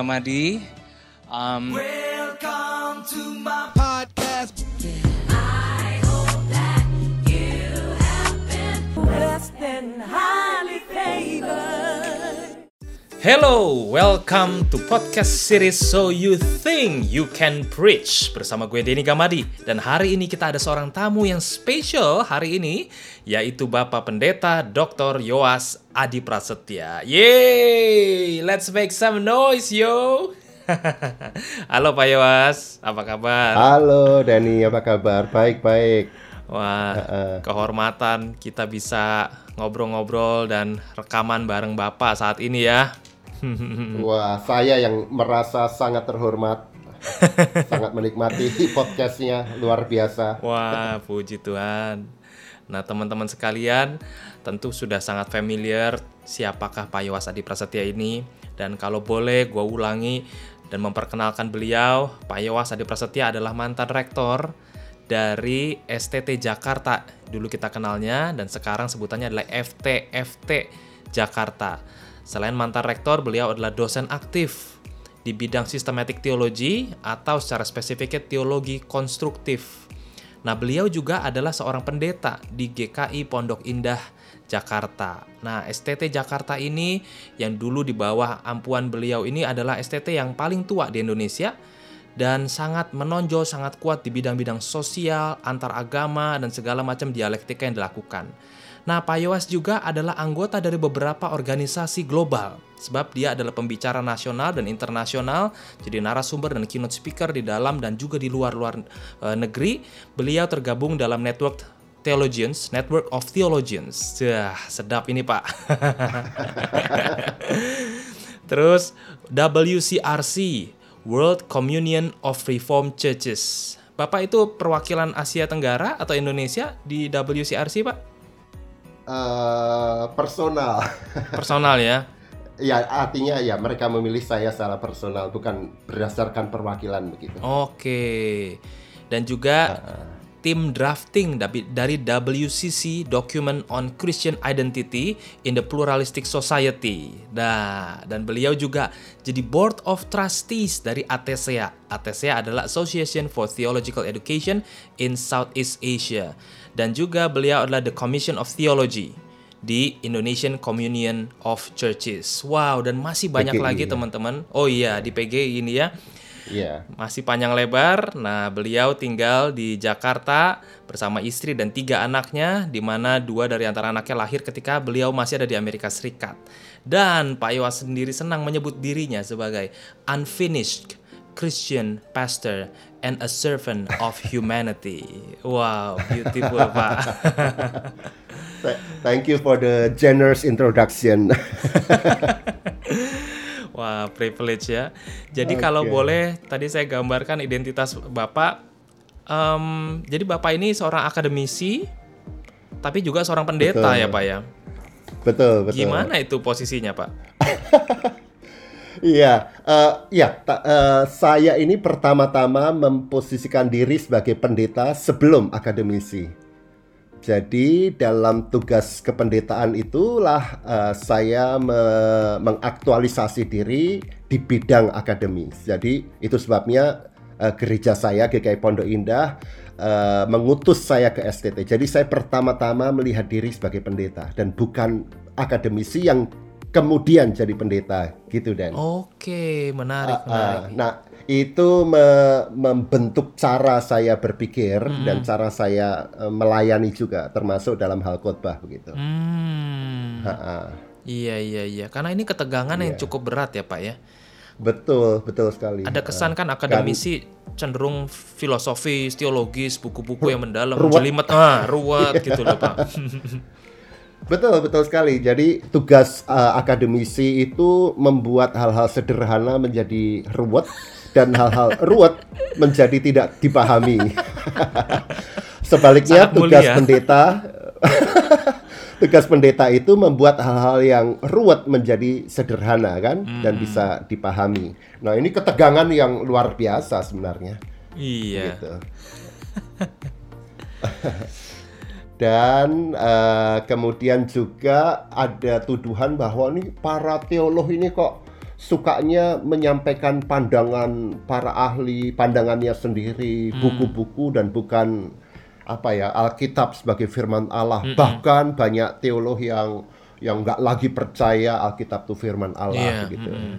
Gamadi. Um, Welcome to my Hello, welcome to podcast series So You Think You Can Preach bersama gue Denny Gamadi dan hari ini kita ada seorang tamu yang spesial hari ini yaitu Bapak Pendeta Dr. Yoas Adi Prasetya. Yeay, let's make some noise yo. Halo Pak Yoas, apa kabar? Halo Dani, apa kabar? Baik, baik. Wah, kehormatan kita bisa ngobrol-ngobrol dan rekaman bareng Bapak saat ini ya. Wah, saya yang merasa sangat terhormat, sangat menikmati podcastnya, luar biasa. Wah, puji Tuhan. Nah, teman-teman sekalian, tentu sudah sangat familiar siapakah Pak Yowas Adi Prasetya ini. Dan kalau boleh, gue ulangi dan memperkenalkan beliau. Pak Yowas Adi Prasetya adalah mantan rektor dari STT Jakarta. Dulu kita kenalnya, dan sekarang sebutannya adalah FTFT Jakarta. Selain mantan rektor, beliau adalah dosen aktif di bidang sistematik teologi atau secara spesifiknya teologi konstruktif. Nah, beliau juga adalah seorang pendeta di GKI Pondok Indah, Jakarta. Nah, STT Jakarta ini yang dulu di bawah ampuan beliau ini adalah STT yang paling tua di Indonesia dan sangat menonjol, sangat kuat di bidang-bidang sosial, antar agama, dan segala macam dialektika yang dilakukan. Nah, Pak Yowas juga adalah anggota dari beberapa organisasi global, sebab dia adalah pembicara nasional dan internasional, jadi narasumber dan keynote speaker di dalam dan juga di luar-luar eh, negeri. Beliau tergabung dalam network Theologians, Network of Theologians. Wah, sedap ini Pak. Terus WCRC, World Communion of Reformed Churches. Bapak itu perwakilan Asia Tenggara atau Indonesia di WCRC, Pak? Eh, personal, Personal ya. ya artinya ya mereka memilih saya secara personal, bukan berdasarkan perwakilan begitu. Oke. Dan juga tim drafting dari dari WCC Document on Christian Identity in the Pluralistic Society. Nah, dan beliau juga jadi Board of Trustees dari ATSEA. ATSEA adalah Association for Theological Education in Southeast Asia. Dan juga beliau adalah The Commission of Theology di Indonesian Communion of Churches. Wow, dan masih banyak PGI, lagi ya. teman-teman. Oh iya, di PGI ini ya Iya. masih panjang lebar. Nah, beliau tinggal di Jakarta bersama istri dan tiga anaknya, di mana dua dari antara anaknya lahir ketika beliau masih ada di Amerika Serikat. Dan Pak Yowas sendiri senang menyebut dirinya sebagai unfinished Christian pastor and a servant of humanity. Wow, beautiful Pak. Th- Thank you for the generous introduction. Wah, privilege ya. Jadi kalau Oke. boleh, tadi saya gambarkan identitas Bapak. Em, jadi Bapak ini seorang akademisi, tapi juga seorang pendeta Betul. ya Pak ya. betul, betul. Gimana itu posisinya Pak? Iya, eh, ya, eh, saya ini pertama-tama memposisikan diri sebagai pendeta sebelum akademisi. Jadi dalam tugas kependetaan itulah eh, saya me- mengaktualisasi diri di bidang akademis. Jadi itu sebabnya eh, gereja saya GKI Pondok Indah eh, mengutus saya ke STT. Jadi saya pertama-tama melihat diri sebagai pendeta dan bukan akademisi yang kemudian jadi pendeta gitu dan. Oke, menarik, Ah, menarik. nah, itu me- membentuk cara saya berpikir dan cara saya eh, melayani juga termasuk dalam hal khotbah begitu. Hmm, Ha, ha. iya iya iya. Karena ini ketegangan yang Iya. cukup berat ya Pak ya. Betul, betul sekali. Ada kesan kan Ah, akademisi cenderung filosofis, teologis, buku-buku yang mendalam, Ruwet. jelimet, ah, ruwet gitu loh Pak. Betul, betul sekali. Jadi tugas eh, akademisi itu membuat hal-hal sederhana menjadi ruwet dan hal-hal ruwet menjadi tidak dipahami. Sebaliknya Sangat tugas mulia. pendeta tugas pendeta itu membuat hal-hal yang ruwet menjadi sederhana kan dan bisa dipahami. Nah, ini ketegangan yang luar biasa sebenarnya. iya. Gitu. Dan eh, kemudian juga ada tuduhan bahwa nih para teolog ini kok sukanya menyampaikan pandangan para ahli, pandangannya sendiri, buku-buku dan bukan apa ya Alkitab sebagai firman Allah. Bahkan banyak teolog yang yang nggak lagi percaya Alkitab itu firman Allah Iya, gitu. mm-mm.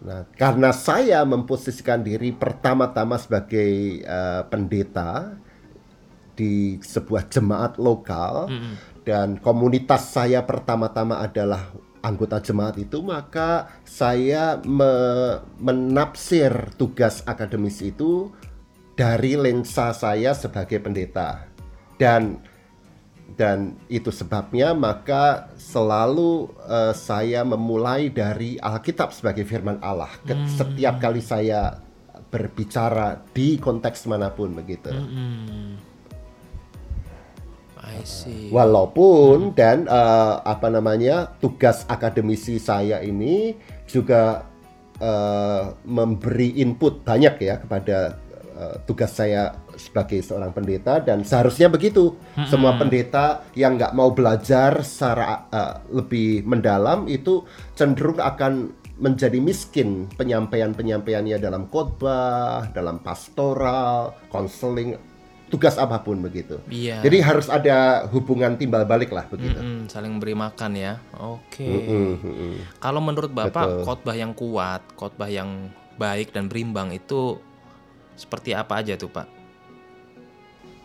Nah, karena saya memposisikan diri pertama-tama sebagai eh, pendeta di sebuah jemaat lokal dan komunitas saya pertama-tama adalah anggota jemaat itu, maka saya me- menafsir tugas akademis itu dari lensa saya sebagai pendeta. Dan dan itu sebabnya maka selalu eh, saya memulai dari Alkitab sebagai firman Allah Ke- setiap kali saya berbicara di konteks mana pun begitu. I see. Walaupun dan eh, apa namanya tugas akademisi saya ini juga eh, memberi input banyak ya kepada eh, tugas saya sebagai seorang pendeta dan seharusnya begitu semua pendeta yang nggak mau belajar secara eh, lebih mendalam itu cenderung akan menjadi miskin penyampaian-penyampaiannya dalam khotbah, dalam pastoral, konseling, tugas apa pun begitu. Iya. Jadi harus ada hubungan timbal balik lah begitu. Mm-mm, saling beri makan ya. Oke. Mm-mm, mm-mm. Kalau menurut Bapak Betul. khotbah yang kuat, khotbah yang baik dan berimbang itu seperti apa aja tuh, Pak?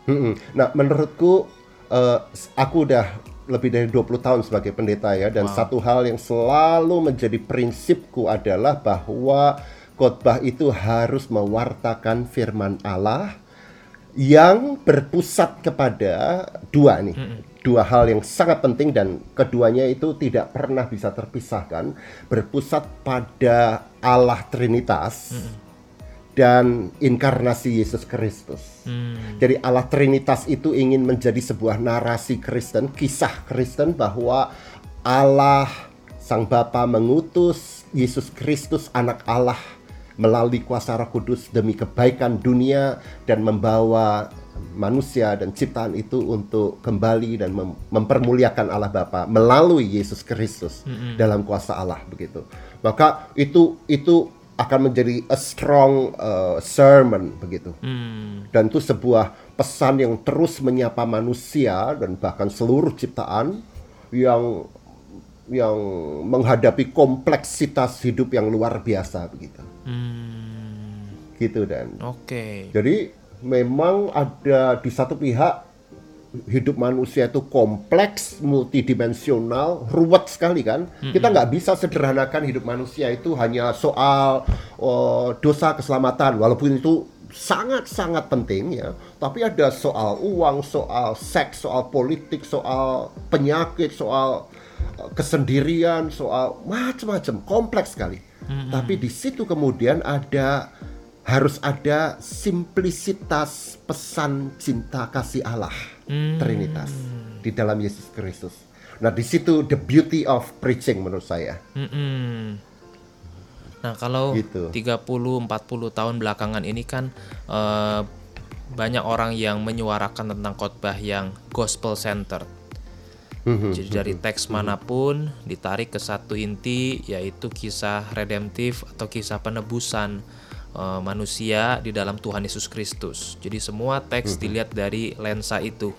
Mm-mm. Nah, menurutku eh, aku udah lebih dari 20 tahun sebagai pendeta ya dan satu hal yang selalu menjadi prinsipku adalah bahwa khotbah itu harus mewartakan firman Allah yang berpusat kepada dua nih. Dua hal yang sangat penting dan keduanya itu tidak pernah bisa terpisahkan, berpusat pada Allah Trinitas dan inkarnasi Yesus Kristus. Jadi Allah Trinitas itu ingin menjadi sebuah narasi Kristen, kisah Kristen bahwa Allah Sang Bapa mengutus Yesus Kristus anak Allah melalui kuasa Roh Kudus demi kebaikan dunia dan membawa manusia dan ciptaan itu untuk kembali dan mem- mempermuliakan Allah Bapa melalui Yesus Kristus dalam kuasa Allah begitu. Maka itu itu akan menjadi a strong uh, sermon begitu Hmm. dan itu sebuah pesan yang terus menyapa manusia dan bahkan seluruh ciptaan yang yang menghadapi kompleksitas hidup yang luar biasa begitu Hmm. gitu dan Oke. jadi memang ada di satu pihak hidup manusia itu kompleks, multidimensional, ruwet sekali kan. Kita nggak bisa sederhanakan hidup manusia itu hanya soal oh, dosa keselamatan, walaupun itu sangat-sangat penting ya. Tapi ada soal uang, soal seks, soal politik, soal penyakit, soal eh, kesendirian, soal macam-macam, kompleks sekali. Tapi di situ kemudian ada harus ada simplisitas pesan cinta kasih Allah Trinitas di dalam Yesus Kristus. Nah, di situ the beauty of preaching menurut saya. Mm-mm. Nah, kalau Gitu. 30 40 tahun belakangan ini kan eh, banyak orang yang menyuarakan tentang khotbah yang gospel centered. Jadi dari teks mana pun ditarik ke satu inti yaitu kisah redemptif atau kisah penebusan eh, manusia di dalam Tuhan Yesus Kristus. Jadi semua teks dilihat dari lensa itu.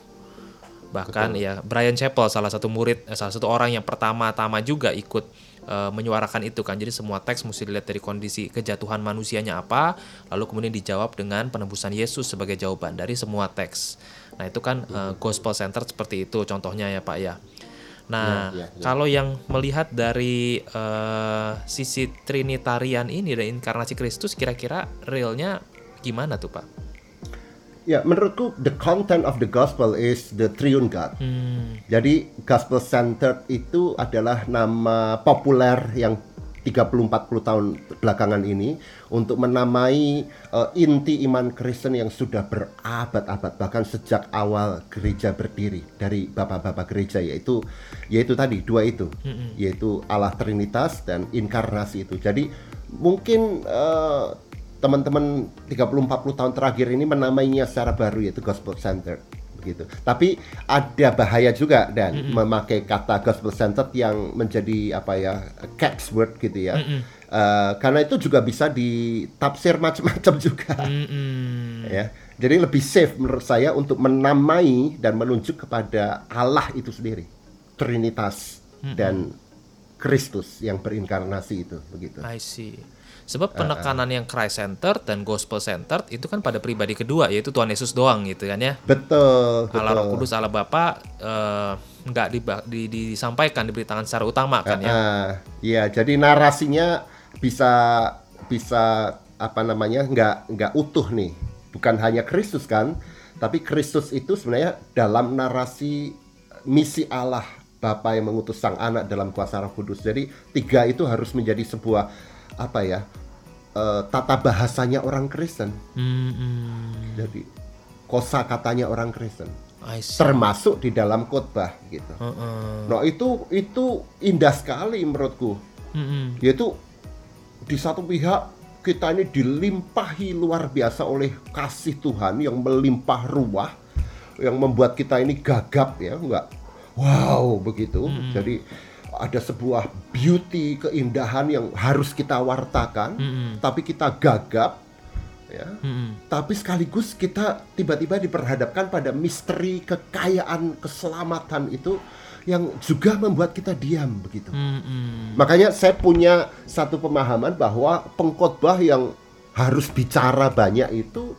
Bahkan ya Brian Chappell salah satu murid eh, salah satu orang yang pertama-tama juga ikut eh, menyuarakan itu kan. Jadi semua teks mesti dilihat dari kondisi kejatuhan manusianya apa, lalu kemudian dijawab dengan penebusan Yesus sebagai jawaban dari semua teks. Nah, itu kan eh, gospel center seperti itu contohnya ya, Pak ya. Nah, Ya, ya, ya. kalau yang melihat dari eh, sisi trinitarian ini dan inkarnasi Kristus kira-kira realnya gimana tuh, Pak? Ya, menurutku the content of the gospel is the triune God. Hmm, Jadi gospel centered itu adalah nama populer yang 30-40 tahun belakangan ini untuk menamai eh, inti iman Kristen yang sudah berabad-abad bahkan sejak awal gereja berdiri dari bapak-bapak gereja yaitu yaitu tadi dua itu yaitu Allah Trinitas dan inkarnasi itu. Jadi mungkin eh, teman-teman 30-40 tahun terakhir ini menamainya secara baru yaitu gospel centered begitu. Tapi ada bahaya juga dan memakai kata gospel centered yang menjadi apa ya catchword gitu ya. Eh, karena itu juga bisa ditafsir macam-macam juga. Mm-mm. ya. Jadi lebih safe menurut saya untuk menamai dan menunjuk kepada Allah itu sendiri, Trinitas dan Kristus yang berinkarnasi itu begitu. I see. Sebab penekanan yang Christ centered dan gospel centered itu kan pada pribadi kedua yaitu Tuhan Yesus doang gitu kan ya. Betul, Allah Roh. Kudus Allah Bapa eh, nggak diba- di- disampaikan diberitakan secara utama kan ya. Ah, Iya, jadi narasinya bisa bisa apa namanya nggak nggak utuh nih. Bukan hanya Kristus kan, tapi Kristus itu sebenarnya dalam narasi misi Allah Bapa yang mengutus Sang Anak dalam kuasa Roh Kudus. Jadi tiga itu harus menjadi sebuah apa ya eh, tata bahasanya orang Kristen. Mm-mm. Jadi kosa katanya orang Kristen, termasuk di dalam khotbah gitu. Heeh. Nah itu itu indah sekali menurutku. Mm-mm. yaitu di satu pihak kita ini dilimpahi luar biasa oleh kasih Tuhan yang melimpah ruah yang membuat kita ini gagap ya enggak wow begitu jadi ada sebuah beauty keindahan yang harus kita wartakan Mm-mm. tapi kita gagap ya Mm-mm. tapi sekaligus kita tiba-tiba diperhadapkan pada misteri kekayaan keselamatan itu yang juga membuat kita diam begitu Mm-mm. Makanya saya punya satu pemahaman bahwa pengkhotbah yang harus bicara banyak itu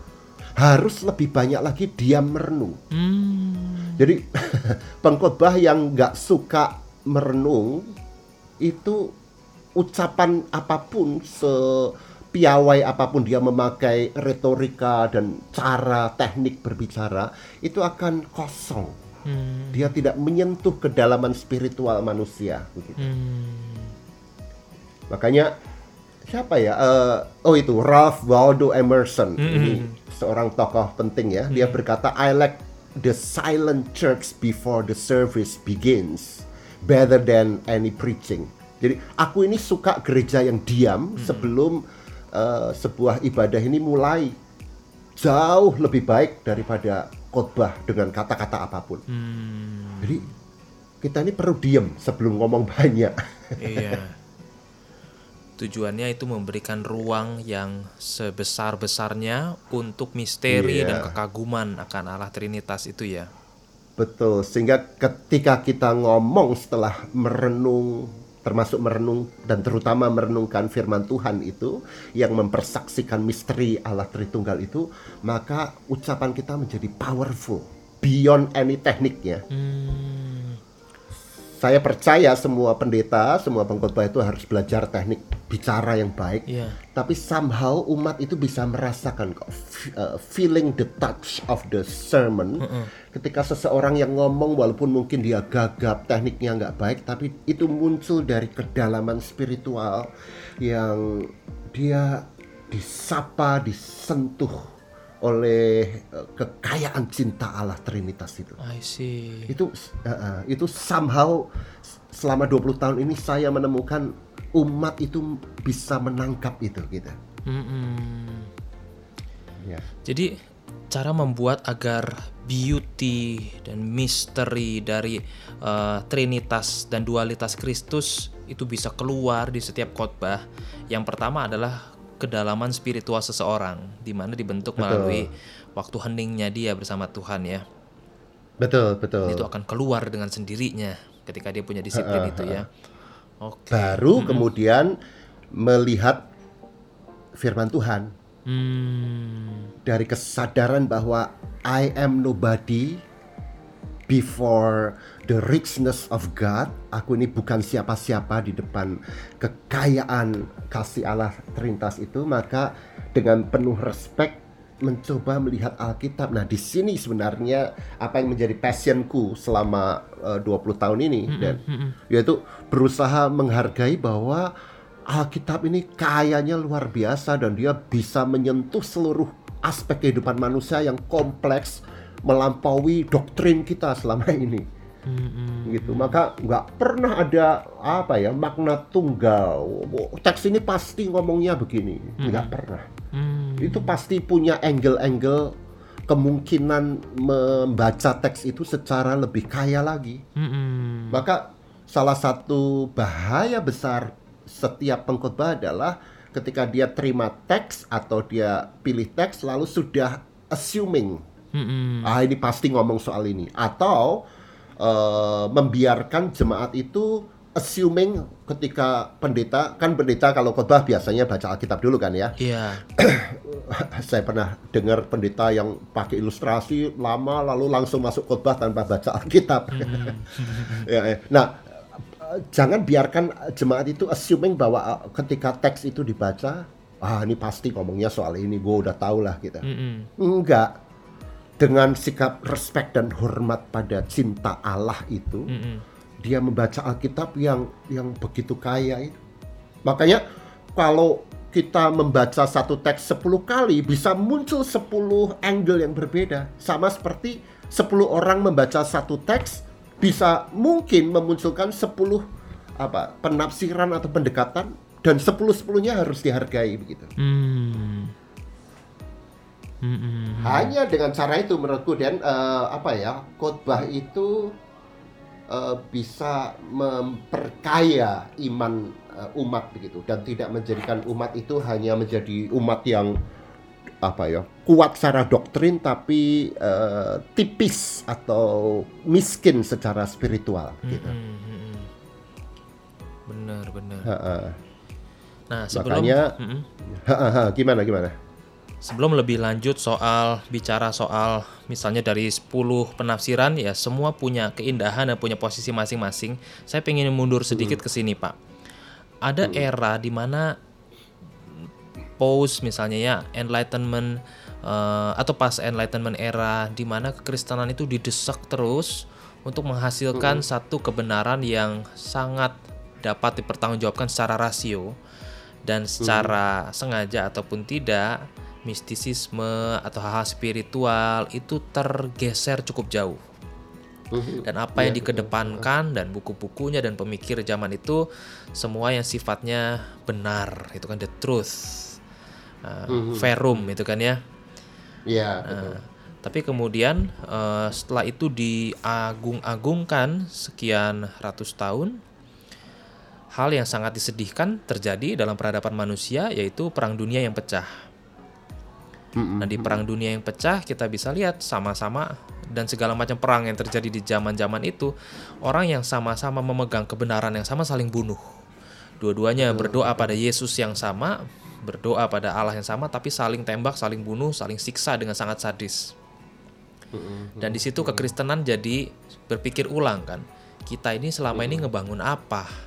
harus lebih banyak lagi diam merenung. Mm. Jadi pengkhotbah yang nggak suka merenung itu ucapan apa pun sepiawai apa pun dia memakai retorika dan cara teknik berbicara itu akan kosong. Mm. Dia tidak menyentuh kedalaman spiritual manusia begitu. Mm. Makanya siapa ya? Eh, oh itu Ralph Waldo Emerson. Ini seorang tokoh penting ya. Dia berkata, "I like the silent church before the service begins better than any preaching." Jadi aku ini suka gereja yang diam sebelum eh, sebuah ibadah ini mulai jauh lebih baik daripada khotbah dengan kata-kata apa pun. Mm. Jadi kita ini perlu diam sebelum ngomong banyak. Iya. Tujuannya itu memberikan ruang yang sebesar-besarnya untuk misteri Iya. dan kekaguman akan Allah Trinitas itu ya. Betul, sehingga ketika kita ngomong setelah merenung, termasuk merenung dan terutama merenungkan firman Tuhan itu yang mempersaksikan misteri Allah Tritunggal itu, maka ucapan kita menjadi powerful beyond any tekniknya. Hmm. Saya percaya semua pendeta, semua pengkhotbah itu harus belajar teknik bicara yang baik. Iya. Tapi somehow umat itu bisa merasakan kok uh, feeling the touch of the sermon. Ketika seseorang yang ngomong walaupun mungkin dia gagap, tekniknya nggak baik, tapi itu muncul dari kedalaman spiritual yang dia disapa, disentuh oleh uh, kekayaan cinta Allah Trinitas itu I see. itu uh, uh, itu somehow selama 20 tahun ini saya menemukan umat itu bisa menangkap itu gitu. Mm-mm. Ya. Jadi cara membuat agar beauty dan misteri dari eh, Trinitas dan dualitas Kristus itu bisa keluar di setiap khotbah. Yang pertama adalah kedalaman spiritual seseorang, di mana dibentuk Betul. melalui waktu heningnya dia bersama Tuhan ya. Betul, betul. Itu akan keluar dengan sendirinya ketika dia punya disiplin itu ya. Oke. Baru kemudian melihat firman Tuhan Hmm. dari kesadaran bahwa I am nobody before the richness of God. Aku ini bukan siapa-siapa di depan kekayaan kasih Allah Trintas itu, maka dengan penuh respect mencoba melihat Alkitab. Nah, di sini sebenarnya apa yang menjadi passionku selama eh, 20 tahun ini dan yaitu berusaha menghargai bahwa Alkitab ini kayanya luar biasa dan dia bisa menyentuh seluruh aspek kehidupan manusia yang kompleks melampaui doktrin kita selama ini. Gitu. Maka nggak pernah ada apa ya makna tunggal. Teks ini pasti ngomongnya begini. Nggak pernah Hmm. itu pasti punya angle-angle kemungkinan membaca teks itu secara lebih kaya lagi Mm-mm. maka salah satu bahaya besar setiap pengkhotbah adalah ketika dia terima teks atau dia pilih teks lalu sudah assuming Mm-mm. ah ini pasti ngomong soal ini atau eh, membiarkan jemaat itu assuming ketika pendeta kan pendeta kalau khotbah biasanya baca Alkitab dulu kan ya Iya. saya pernah dengar pendeta yang pakai ilustrasi lama lalu langsung masuk khotbah tanpa baca Alkitab. Ya, ya. Nah, jangan biarkan jemaat itu assuming bahwa eh, ketika teks itu dibaca, ah ini pasti ngomongnya soal ini, gue udah tahu lah gitu. Mm-mm. Enggak. Dengan sikap respect dan hormat pada cinta Allah itu, Mm-mm. Dia membaca Alkitab yang yang begitu kaya itu. Makanya kalau kita membaca satu teks 10 kali bisa muncul 10 angle yang berbeda. Sama seperti 10 orang membaca satu teks bisa mungkin memunculkan 10 apa penafsiran atau pendekatan dan 10-10-nya harus dihargai begitu. Mm. Mm-mm. Hanya dengan cara itu menurutku dan eh, apa ya khotbah itu eh, bisa memperkaya iman eh, umat begitu dan tidak menjadikan umat itu hanya menjadi umat yang apa ya kuat secara doktrin tapi eh, tipis atau miskin secara spiritual gitu. Mm-mm. Mm-mm. Benar, benar. Ha-ha. Nah, sebelum Makanya- Mm-mm. Ha-ha, gimana gimana? Sebelum lebih lanjut soal bicara soal misalnya dari 10 penafsiran ya semua punya keindahan dan punya posisi masing-masing. Saya pengen mundur sedikit ke sini, Pak. Ada era di mana post misalnya ya enlightenment eh, atau pas enlightenment era di mana kekristenan itu didesak terus untuk menghasilkan satu kebenaran yang sangat dapat dipertanggungjawabkan secara rasio dan secara sengaja ataupun tidak mistisisme atau hal-hal spiritual itu tergeser cukup jauh. Dan apa yang dikedepankan dan buku-bukunya dan pemikir zaman itu semua yang sifatnya benar itu kan the truth Uh, verum itu kan ya. Iya, betul. Nah, tapi kemudian eh, setelah itu diagung-agungkan sekian ratus tahun, hal yang sangat disedihkan terjadi dalam peradaban manusia yaitu perang dunia yang pecah. Nah di perang dunia yang pecah kita bisa lihat sama-sama dan segala macam perang yang terjadi di zaman-zaman itu orang yang sama-sama memegang kebenaran yang sama saling bunuh. Dua-duanya berdoa pada Yesus yang sama, berdoa pada Allah yang sama, tapi saling tembak, saling bunuh, saling siksa dengan sangat sadis. Dan di situ kekristenan jadi berpikir ulang kan. Kita ini selama ini ngebangun apa?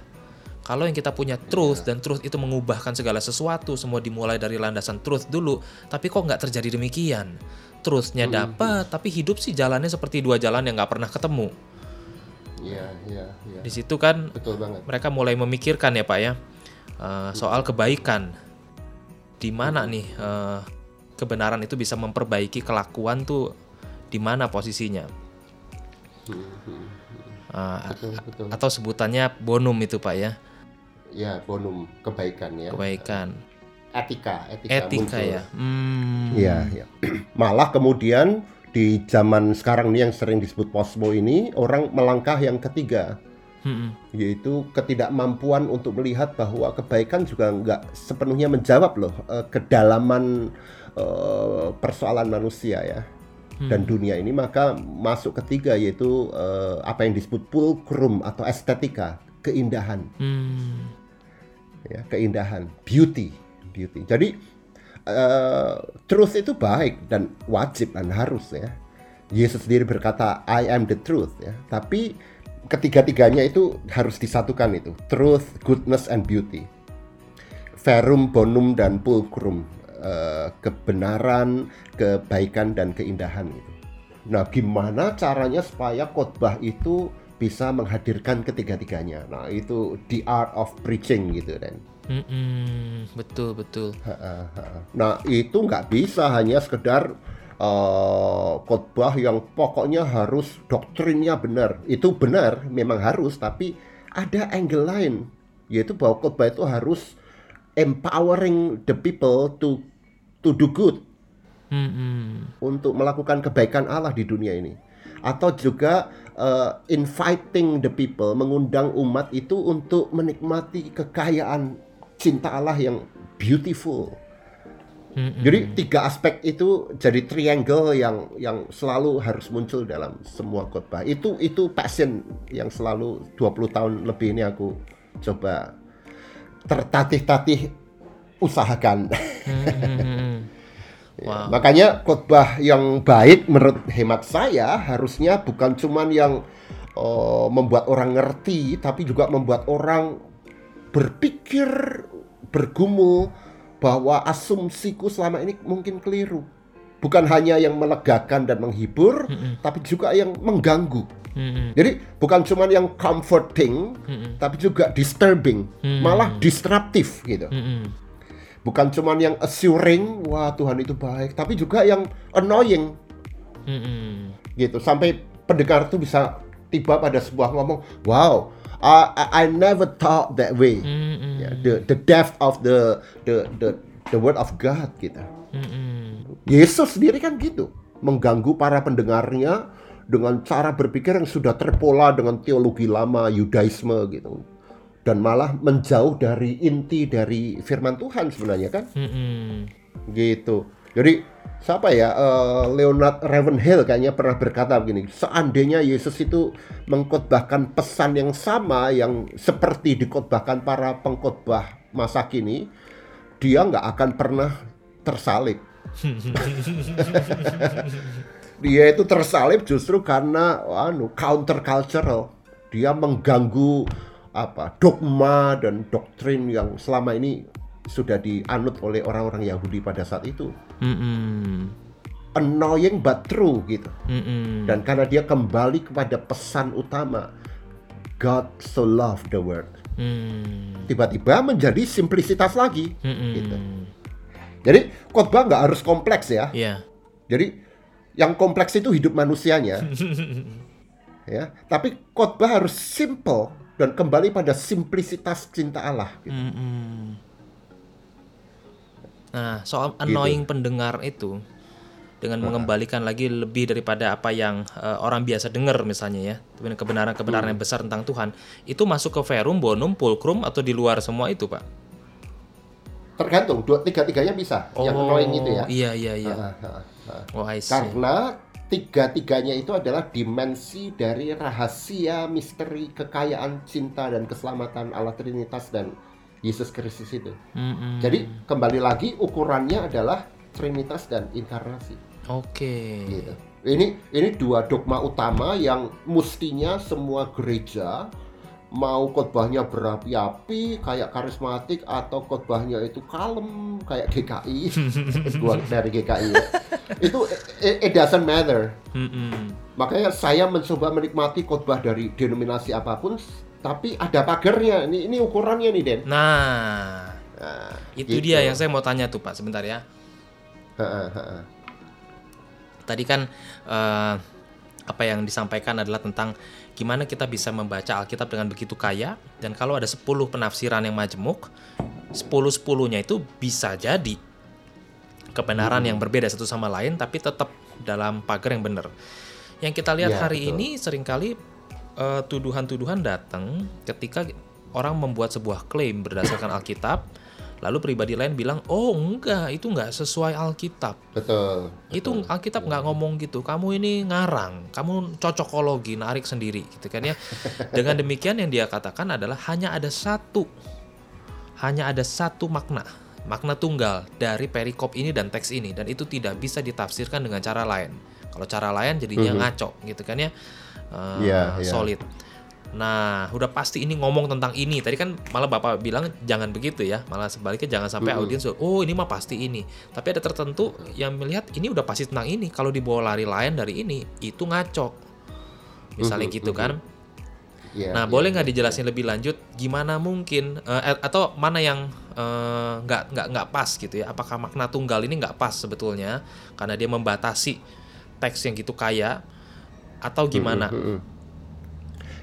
Kalau yang kita punya truth dan truth itu mengubahkan segala sesuatu, semua dimulai dari landasan truth dulu, tapi kok nggak terjadi demikian? Truthnya dapat, tapi hidup sih jalannya seperti dua jalan yang nggak pernah ketemu. Iya, iya, iya. Di situ kan Betul banget. mereka mulai memikirkan ya pak ya eh, soal kebaikan di mana nih eh, kebenaran itu bisa memperbaiki kelakuan tuh di mana posisinya Eh, Betul, betul. atau sebutannya bonum itu pak ya Ya, bonum kebaikan ya. kebaikan Etika, etika, etika muncul. ya hmm. Iya, iya. Malah kemudian di zaman sekarang nih yang sering disebut posmo ini orang melangkah yang ketiga Mm-mm. yaitu ketidakmampuan untuk melihat bahwa kebaikan juga nggak sepenuhnya menjawab loh eh, kedalaman eh, persoalan manusia ya dan dunia ini maka masuk ketiga yaitu eh, apa yang disebut pulcrum atau estetika keindahan Hmm. Ya keindahan beauty beauty. Jadi eh, truth itu baik dan wajib dan harus ya. Yesus sendiri berkata I am the truth ya. Tapi ketiga-tiganya itu harus disatukan itu truth goodness and beauty. Verum bonum dan pulcrum eh, kebenaran kebaikan dan keindahan itu. Nah gimana caranya supaya khotbah itu bisa menghadirkan ketiga-tiganya nah itu the art of preaching gitu dan Mm-mm. betul betul Nah itu nggak bisa hanya sekedar eh, khotbah yang pokoknya harus doktrinnya benar. Itu benar, memang harus, tapi ada angle lain, yaitu bahwa khotbah itu harus empowering the people to to do good, Mm-mm. untuk melakukan kebaikan Allah di dunia ini. Atau juga uh, inviting the people, mengundang umat itu untuk menikmati kekayaan cinta Allah yang beautiful. Jadi tiga aspek itu jadi triangle yang yang selalu harus muncul dalam semua khotbah. Itu itu passion yang selalu 20 tahun lebih ini aku coba tertatih-tatih usahakan. Mm-mm. Wow. Makanya khotbah yang baik menurut hemat saya harusnya bukan cuman yang oh, membuat orang ngerti tapi juga membuat orang berpikir bergumul bahwa asumsiku selama ini mungkin keliru. Bukan hanya yang melegakan dan menghibur, tapi juga yang mengganggu. Mm-mm. Jadi bukan cuma yang comforting, Mm-mm. tapi juga disturbing, Hmm. malah disruptif gitu. Mm-mm. Bukan cuma yang assuring, wah Tuhan itu baik, tapi juga yang annoying Mm-mm. gitu. Sampai pendengar tuh bisa tiba pada sebuah ngomong, wow, I, I- I never thought that way. Mm-mm. Ya, the the depth of the the the the word of God gitu. Mm-mm. Yesus sendiri kan gitu, mengganggu para pendengarnya dengan cara berpikir yang sudah terpola dengan teologi lama Yudaisme gitu. Dan malah menjauh dari inti dari firman Tuhan sebenarnya kan Mm-mm. gitu. Jadi siapa ya eh, Leonard Ravenhill kayaknya pernah berkata begini, seandainya Yesus itu mengkhotbahkan pesan yang sama yang seperti dikhotbahkan para pengkhotbah masa kini, dia nggak akan pernah tersalib. dia itu tersalib justru karena anu counter cultural. Dia mengganggu apa dogma dan doktrin yang selama ini sudah dianut oleh orang-orang Yahudi pada saat itu. Mm-mm. Annoying but true gitu. Mm-mm. Dan karena dia kembali kepada pesan utama God so loved the world. Mm. Tiba-tiba menjadi simplisitas lagi. Gitu. Jadi khotbah nggak harus kompleks ya. Iya. Jadi yang kompleks itu hidup manusianya. ya, tapi khotbah harus simple dan kembali pada simplisitas cinta Allah. gitu. Mm-mm. Nah, soal annoying pendengar itu dengan mengembalikan lagi lebih daripada apa yang eh, orang biasa dengar misalnya ya, kebenaran-kebenaran yang besar tentang Tuhan, itu masuk ke verum, bonum, pulcrum atau di luar semua itu, Pak? Tergantung, dua tiga-tiganya bisa. yang annoying itu ya. Iya, iya, iya. Oh, I see. Karena tiga-tiganya itu adalah dimensi dari rahasia misteri kekayaan cinta dan keselamatan Allah Trinitas dan Yesus Kristus itu. Mm-mm. Jadi kembali lagi ukurannya adalah Trinitas dan inkarnasi. Oke. Gitu. Ini ini dua dogma utama yang mestinya semua gereja mau khotbahnya berapi-api kayak karismatik atau khotbahnya itu kalem kayak GKI gua dari GKI ya. itu it, it doesn't matter Mm-mm. makanya saya mencoba menikmati khotbah dari denominasi apa pun tapi ada pagernya ini ini ukurannya nih Den Nah, Nah, itu gitu. dia yang saya mau tanya tuh, Pak, sebentar ya. Ha, ha, ha, ha. Tadi kan eh, apa yang disampaikan adalah tentang gimana kita bisa membaca Alkitab dengan begitu kaya dan kalau ada 10 penafsiran yang majemuk, 10-10-nya itu bisa jadi kebenaran yang berbeda satu sama lain tapi tetap dalam pagar yang benar. Yang kita lihat Ya, hari betul. ini sering kali eh, tuduhan-tuduhan datang ketika orang membuat sebuah klaim berdasarkan Alkitab, lalu pribadi lain bilang, "Oh, enggak, itu enggak sesuai Alkitab." betul itu Alkitab nggak ngomong gitu kamu ini ngarang kamu cocokologi narik sendiri gitu kan ya. Dengan demikian yang dia katakan adalah hanya ada satu hanya ada satu makna makna tunggal dari perikop ini dan teks ini dan itu tidak bisa ditafsirkan dengan cara lain. Kalau cara lain jadinya ngaco gitu kan ya. Eh, Iya, iya. solid Nah, udah pasti ini ngomong tentang ini. Tadi kan malah Bapak bilang jangan begitu ya. Malah sebaliknya jangan sampai audiens oh ini mah pasti ini. Tapi ada tertentu yang melihat ini udah pasti tentang ini. Kalau dibawa lari lain dari ini, itu ngaco. Misalnya Mhm, gitu kan. Iya, Nah, iya. boleh nggak dijelasin lebih lanjut gimana mungkin eh, atau mana yang eh, nggak nggak nggak pas gitu ya? Apakah makna tunggal ini nggak pas sebetulnya karena dia membatasi teks yang gitu kaya atau gimana? Mm-mm.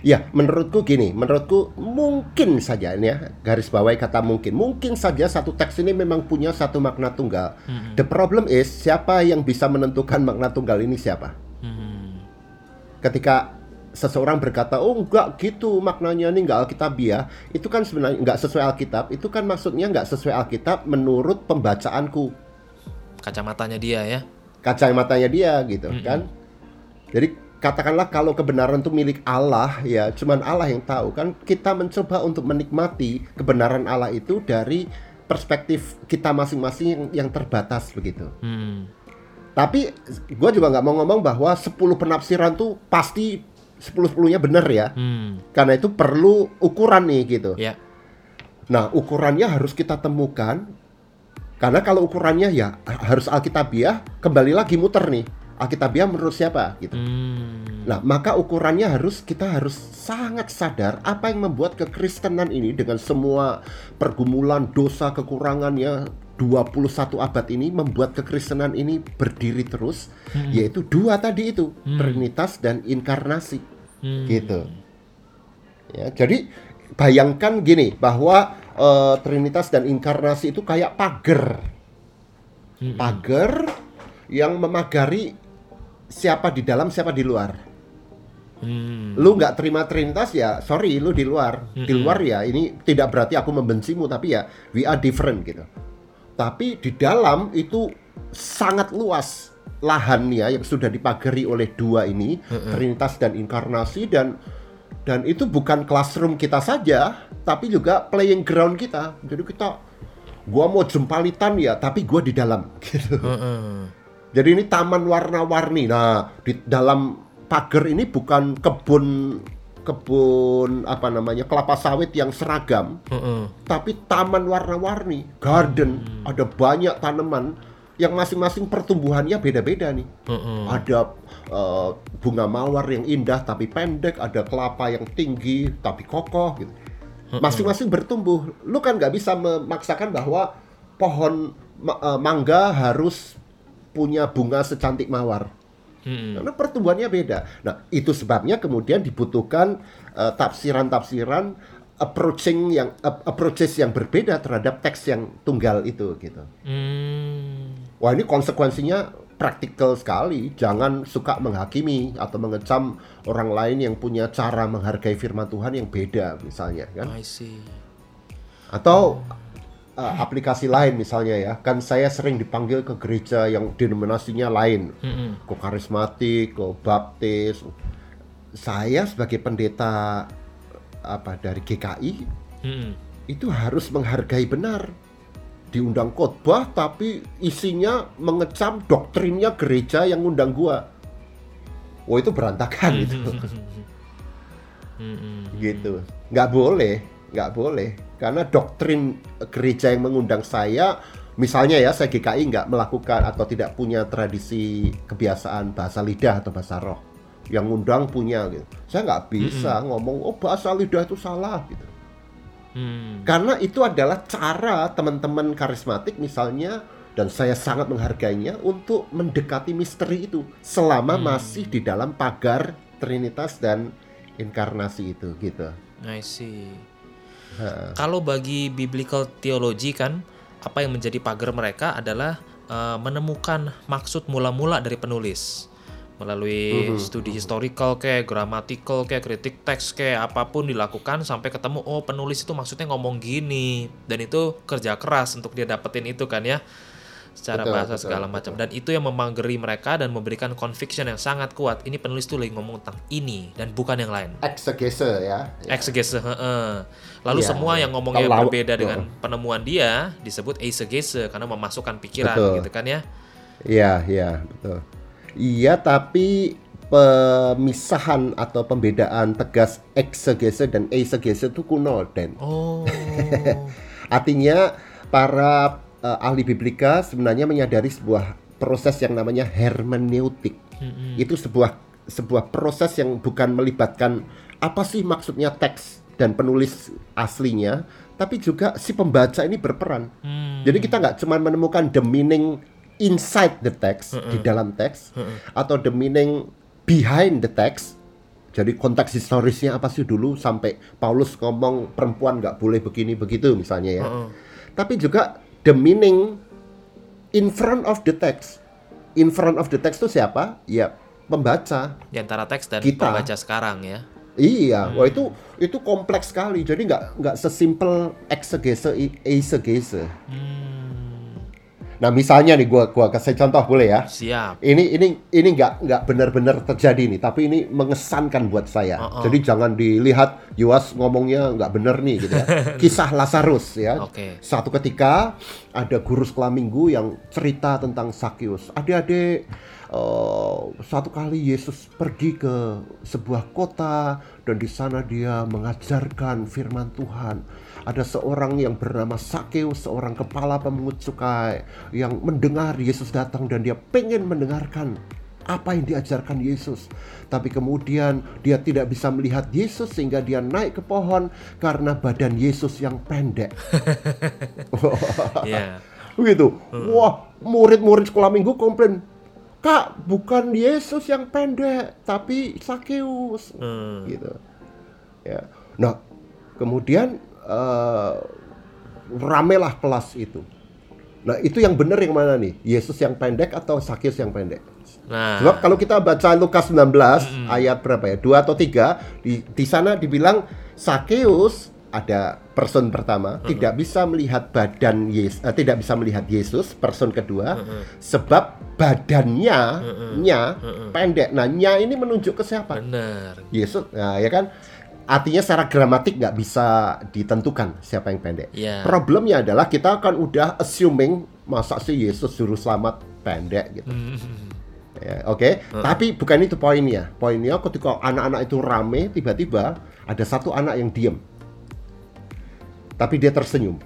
Ya, menurutku gini, menurutku mungkin saja ini ya, garis bawahi kata mungkin. Mungkin saja satu teks ini memang punya satu makna tunggal. The problem is siapa yang bisa menentukan makna tunggal ini siapa? Hmm. Ketika seseorang berkata, oh enggak gitu maknanya ini enggak Alkitabiah, itu kan sebenarnya enggak sesuai Alkitab, itu kan maksudnya enggak sesuai Alkitab menurut pembacaanku, Kacamatanya dia ya. kacamatanya dia gitu kan. Jadi katakanlah kalau kebenaran itu milik Allah ya, cuman Allah yang tahu kan. Kita mencoba untuk menikmati kebenaran Allah itu dari perspektif kita masing-masing yang, yang terbatas begitu. Hmm. Tapi gue juga nggak mau ngomong bahwa 10 penafsiran tuh pasti 10-10-nya bener ya. Hmm. Karena itu perlu ukuran nih gitu. Ya. Nah, ukurannya harus kita temukan. Karena kalau ukurannya ya harus Alkitabiah, kembali lagi muter nih. Alkitabiah menurut siapa gitu. Hmm. Nah, maka ukurannya harus kita harus sangat sadar apa yang membuat kekristenan ini dengan semua pergumulan dosa kekurangannya 21 abad ini membuat kekristenan ini berdiri terus yaitu dua tadi itu, trinitas dan inkarnasi. Hmm. Gitu. Ya, jadi bayangkan gini bahwa eh, trinitas dan inkarnasi itu kayak pagar. Pagar yang memagari siapa di dalam, siapa di luar. Hmm. lu nggak terima Trinitas ya sorry lu di luar. Di luar ya ini tidak berarti aku membencimu tapi ya we are different gitu. Tapi di dalam itu sangat luas lahannya yang sudah dipagari oleh dua ini Trinitas dan inkarnasi dan dan itu bukan classroom kita saja tapi juga playing ground kita. Jadi kita gua mau jempalitan ya tapi gua di dalam gitu. Heeh. Jadi ini taman warna-warni. Nah, di dalam pagar ini bukan kebun kebun apa namanya kelapa sawit yang seragam, Heeh. tapi taman warna-warni, garden. Ada banyak tanaman yang masing-masing pertumbuhannya beda-beda nih. Heeh. Ada eh, bunga mawar yang indah tapi pendek, ada kelapa yang tinggi tapi kokoh gitu. Masing-masing bertumbuh. Lu kan nggak bisa memaksakan bahwa pohon ma- eh, mangga harus punya bunga secantik mawar. Hmm. Karena pertumbuhannya beda. Nah, itu sebabnya kemudian dibutuhkan eh, tafsiran-tafsiran approaching yang ap- approaches yang berbeda terhadap teks yang tunggal itu gitu. Hmm. Wah, ini konsekuensinya praktikal sekali. Jangan suka menghakimi atau mengecam orang lain yang punya cara menghargai firman Tuhan yang beda misalnya kan. I see. Atau uh, aplikasi lain misalnya ya, kan saya sering dipanggil ke gereja yang denominasinya lain, Hmm. ke karismatik, ke baptis. Saya sebagai pendeta apa dari GKI Hmm. itu harus menghargai benar. Diundang khotbah tapi isinya mengecam doktrinnya gereja yang ngundang gua. Wah itu berantakan itu. Hmm. gitu nggak boleh nggak boleh. Karena doktrin gereja yang mengundang saya misalnya ya saya GKI nggak melakukan atau tidak punya tradisi kebiasaan bahasa lidah atau bahasa roh. Yang ngundang punya gitu. Saya nggak bisa ngomong oh bahasa lidah itu salah gitu. Hmm. karena itu adalah cara teman-teman karismatik misalnya dan saya sangat menghargainya untuk mendekati misteri itu selama masih di dalam pagar trinitas dan inkarnasi itu gitu. I see. Ha. Kalau bagi biblical theology kan, apa yang menjadi pagar mereka adalah eh, menemukan maksud mula-mula dari penulis. Melalui studi historical kayak grammatical kayak kritik teks kayak apa pun dilakukan sampai ketemu oh penulis itu maksudnya ngomong gini. Dan itu kerja keras untuk dia dapetin itu kan ya secara Betul, bahasa betul, segala macam dan itu yang memageri mereka dan memberikan conviction yang sangat kuat ini penulis tuh lagi ngomong tentang ini dan bukan yang lain exegese ya Exegese, heeh. Lalu Iya, semua iya. yang ngomongnya Kalau- berbeda dengan Heeh. penemuan dia disebut eisegese karena memasukkan pikiran Betul. gitu kan ya. Iya, iya, betul. Iya, tapi pemisahan atau pembedaan tegas exegese dan eisegese itu kuno, Dan. Oh. Artinya para eh, ahli biblika sebenarnya menyadari sebuah proses yang namanya hermeneutik. Itu sebuah sebuah proses yang bukan melibatkan apa sih maksudnya teks dan penulis aslinya, tapi juga si pembaca ini berperan. Hmm. Jadi kita nggak cuma menemukan the meaning inside the text di dalam teks atau the meaning behind the text. Jadi konteks historisnya apa sih dulu sampai Paulus ngomong perempuan nggak boleh begini begitu misalnya ya. Tapi juga the meaning in front of the text. In front of the text itu siapa? Ya pembaca. Di antara teks dan Kita. pembaca sekarang ya. Iya, wah itu itu kompleks sekali. Jadi nggak nggak sesimpel eksegese i- eisegese. Hmm, Nah misalnya nih gua gua kasih contoh boleh ya? siap. Ini ini ini nggak nggak benar-benar terjadi nih, tapi ini mengesankan buat saya. Oh, oh. Jadi jangan dilihat Yuas ngomongnya nggak bener nih gitu ya. Kisah Lazarus ya. Oke. Satu ketika ada guru sekolah minggu yang cerita tentang Sakyus. Adik-adik, eh, suatu kali Yesus pergi ke sebuah kota dan di sana dia mengajarkan firman Tuhan. Ada seorang yang bernama Sakeus, seorang kepala pemungut cukai yang mendengar Yesus datang dan dia pengen mendengarkan apa yang diajarkan Yesus. Tapi kemudian dia tidak bisa melihat Yesus sehingga dia naik ke pohon karena badan Yesus yang pendek. Iya. Begitu. Wah, murid-murid sekolah minggu komplain. Kak, bukan Yesus yang pendek, tapi Sakeus. Hmm. Gitu. Ya. Nah, kemudian eh, ramelah kelas itu. Nah, itu yang benar yang mana nih? Yesus yang pendek atau Sakeus yang pendek? Nah, Sebab kalau kita baca Lukas 19 ayat berapa ya? 2 atau 3 di di sana dibilang Sakeus ada person pertama tidak bisa melihat badan Yesus tidak bisa melihat Yesus person kedua sebab badannya nya pendek. Nah, nya ini menunjuk ke siapa? bener. Yesus. Nah, ya kan artinya secara gramatik nggak bisa ditentukan siapa yang pendek. Iya. Problemnya adalah kita kan udah assuming masa sih Yesus juru selamat pendek gitu. Ya, Oke, tapi bukan itu poinnya. Poinnya ketika anak-anak itu rame, tiba-tiba ada satu anak yang diem, tapi dia tersenyum.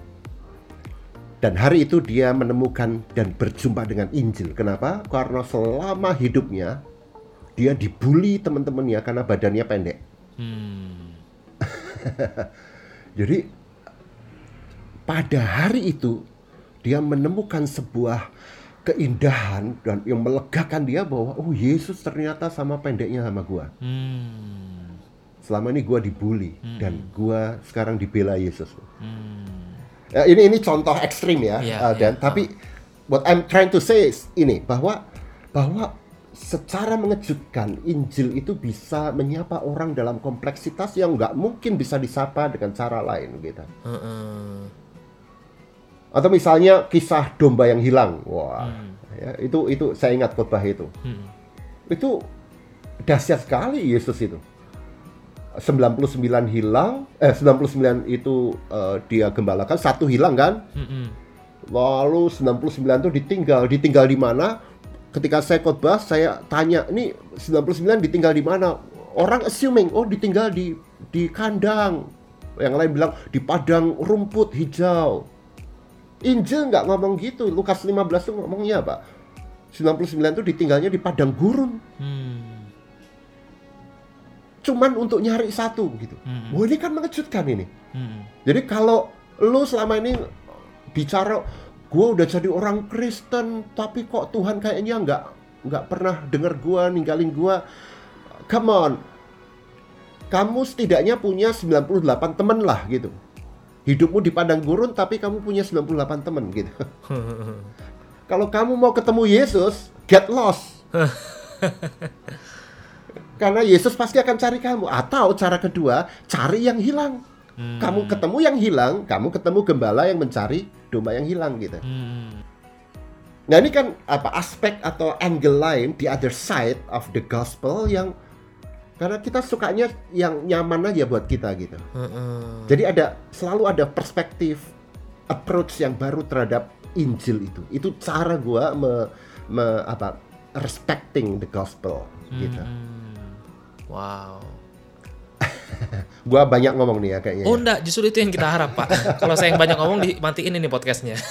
Dan hari itu dia menemukan dan berjumpa dengan Injil. Kenapa? Karena selama hidupnya dia dibully teman-temannya karena badannya pendek. Hmm. Jadi pada hari itu dia menemukan sebuah keindahan dan yang melegakan dia bahwa oh Yesus ternyata sama pendeknya sama gua. Hmm. Selama ini gua dibully dan gua sekarang dibela Yesus. Hmm. Ya, ini ini contoh ekstrim ya, Iya, uh, dan iya. tapi what I'm trying to say is ini bahwa bahwa secara mengejutkan Injil itu bisa menyapa orang dalam kompleksitas yang nggak mungkin bisa disapa dengan cara lain gitu. Heeh. Atau misalnya kisah domba yang hilang, wah, ya, itu itu saya ingat khotbah itu. Hmm. Itu dahsyat sekali Yesus itu. 99 hilang, eh 99 itu eh, dia gembalakan, satu hilang kan? Hmm. Lalu 99 itu ditinggal, ditinggal di mana? Ketika saya khotbah, saya tanya, ini 99 ditinggal di mana? Orang assuming, oh ditinggal di di kandang. Yang lain bilang di padang rumput hijau. Injil nggak ngomong gitu. Lukas 15 itu ngomongnya apa? 99 itu ditinggalnya di padang gurun. Hmm. Cuman untuk nyari satu gitu. Hmm. Wah ini kan mengejutkan ini. Hmm. Jadi kalau lu selama ini bicara gue udah jadi orang Kristen tapi kok Tuhan kayaknya nggak nggak pernah denger gue ninggalin gue come on. Kamu setidaknya punya 98 temen lah gitu. Hidupmu di padang gurun tapi kamu punya 98 temen gitu. Kalau kamu mau ketemu Yesus get lost. Karena Yesus pasti akan cari kamu. Atau cara kedua cari yang hilang kamu ketemu yang hilang, kamu ketemu gembala yang mencari domba yang hilang gitu. Hmm. Nah ini kan apa aspek atau angle lain the other side of the gospel yang karena kita sukanya yang nyaman aja buat kita gitu. Heeh. Jadi ada selalu ada perspektif approach yang baru terhadap Injil itu. Itu cara gua me, me- apa respecting the gospel gitu. Hmm. Wow. Gua banyak ngomong nih ya kayaknya. Oh ya. enggak, justru itu yang kita harap Pak. Kalau saya yang banyak ngomong dimatiin ini podcastnya.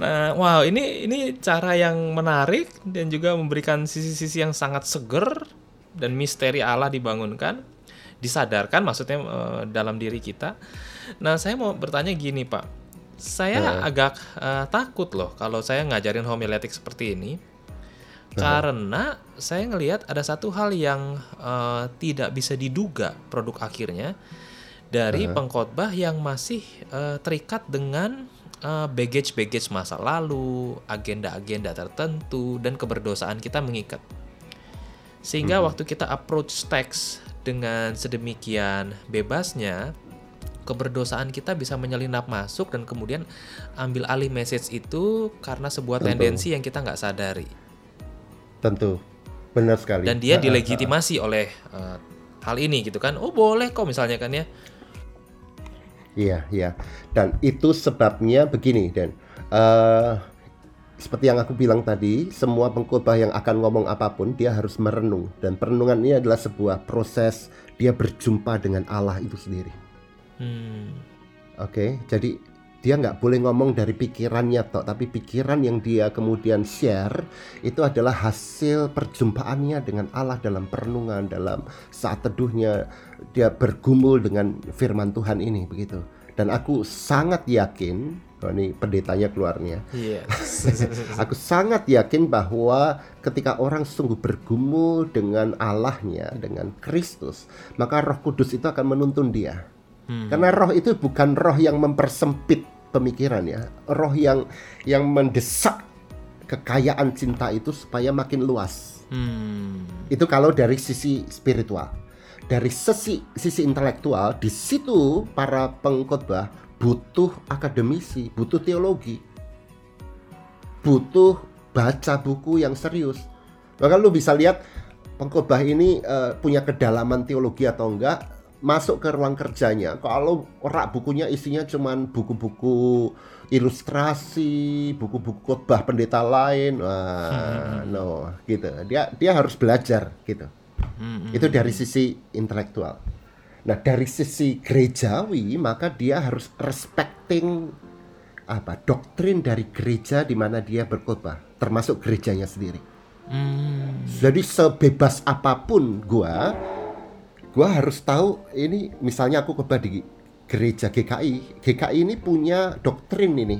nah, wow ini ini cara yang menarik dan juga memberikan sisi-sisi yang sangat seger dan misteri Allah dibangunkan, disadarkan maksudnya eh, dalam diri kita. Nah, saya mau bertanya gini Pak, saya agak eh, takut loh kalau saya ngajarin homiletik seperti ini. Karena saya ngelihat ada satu hal yang eh, tidak bisa diduga produk akhirnya dari pengkhotbah yang masih eh, terikat dengan eh, baggage-baggage masa lalu, agenda-agenda tertentu, dan keberdosaan kita mengikat. Sehingga waktu kita approach teks dengan sedemikian bebasnya, keberdosaan kita bisa menyelinap masuk dan kemudian ambil alih message itu karena sebuah Tentu. tendensi yang kita nggak sadari. Tentu. Benar sekali. Dan dia dilegitimasi oleh eh, hal ini gitu kan. Oh boleh kok misalnya kan ya. Iya, iya. Dan itu sebabnya begini, Dan. Eh, seperti yang aku bilang tadi, semua pengkhotbah yang akan ngomong apa pun, dia harus merenung. Dan perenungan ini adalah sebuah proses dia berjumpa dengan Allah itu sendiri. Hmm. Oke, jadi dia nggak boleh ngomong dari pikirannya tok, tapi pikiran yang dia kemudian share itu adalah hasil perjumpaannya dengan Allah dalam perenungan, dalam saat teduhnya dia bergumul dengan firman Tuhan ini begitu. Dan aku sangat yakin, oh ini pendetanya keluarnya, Iya. Aku sangat yakin bahwa ketika orang sungguh bergumul dengan Allahnya, dengan Kristus, maka Roh Kudus itu akan menuntun dia. Hmm. Karena roh itu bukan roh yang mempersempit pemikiran ya, roh yang yang mendesak kekayaan cinta itu supaya makin luas. Hmm. Itu kalau dari sisi spiritual. Dari sisi sisi intelektual, di situ para pengkhotbah butuh akademisi, butuh teologi. Butuh baca buku yang serius. Maka lu bisa lihat pengkhotbah ini eh, punya kedalaman teologi atau enggak, masuk ke ruang kerjanya. Kalau rak bukunya isinya cuman buku-buku ilustrasi, buku-buku khotbah pendeta lain, wah, no, gitu. Dia dia harus belajar gitu. Hmm. Itu dari sisi intelektual. Nah, dari sisi gerejawi, maka dia harus respecting apa doktrin dari gereja di mana dia berkhotbah, termasuk gerejanya sendiri. Hmm. Jadi sebebas apa pun gua, gua harus tahu ini misalnya aku khotbah di gereja GKI. GKI ini punya doktrin ini.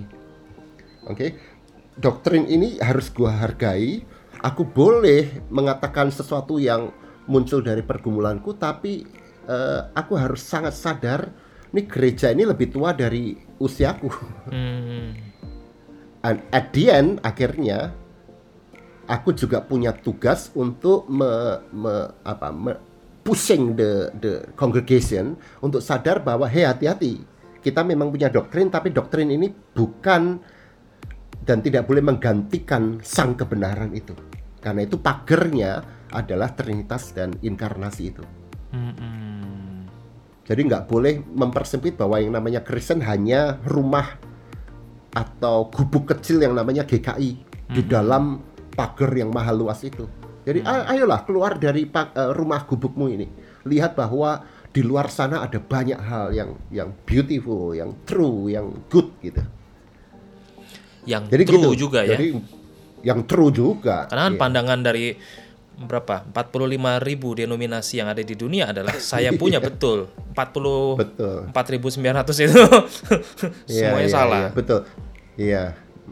Oke. Doktrin ini harus gua hargai. Aku boleh mengatakan sesuatu yang muncul dari pergumulanku tapi eh, aku harus sangat sadar ini gereja ini lebih tua dari usiaku. Hmm. And at the end akhirnya aku juga punya tugas untuk me, me- apa me- pushing the the congregation untuk sadar bahwa hey hati-hati kita memang punya doktrin tapi doktrin ini bukan dan tidak boleh menggantikan sang kebenaran itu. Karena itu pagernya adalah trinitas dan inkarnasi itu. Jadi nggak boleh mempersempit bahwa yang namanya Kristen hanya rumah atau gubuk kecil yang namanya GKI di dalam pagar yang mahal luas itu. Jadi a- ayolah keluar dari eh, rumah gubukmu ini. Lihat bahwa di luar sana ada banyak hal yang yang beautiful, yang true, yang good gitu. Yang Jadi true gitu. juga ya. Jadi yang true juga. Karena kan Iya. pandangan dari berapa 45 ribu denominasi yang ada di dunia adalah saya punya betul 40 Betul. 4900 itu Iya, semuanya iya, salah. iya, betul. Iya.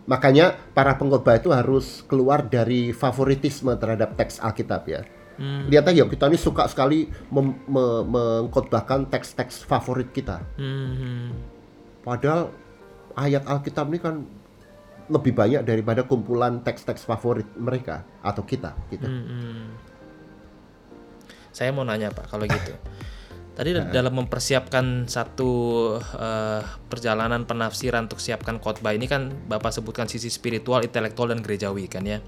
Makanya para pengkhotbah itu harus keluar dari favoritisme terhadap teks Alkitab ya. Hmm. Lihat aja kita ini suka sekali mem- me- mengkhotbahkan teks-teks favorit kita. Hmm. Padahal ayat Alkitab ini kan lebih banyak daripada kumpulan teks-teks favorit mereka atau kita gitu. Hmm. Saya mau nanya Pak kalau gitu. Tadi dalam mempersiapkan satu eh, perjalanan penafsiran untuk siapkan khotbah ini kan Bapak sebutkan sisi spiritual, intelektual dan gerejawi kan ya.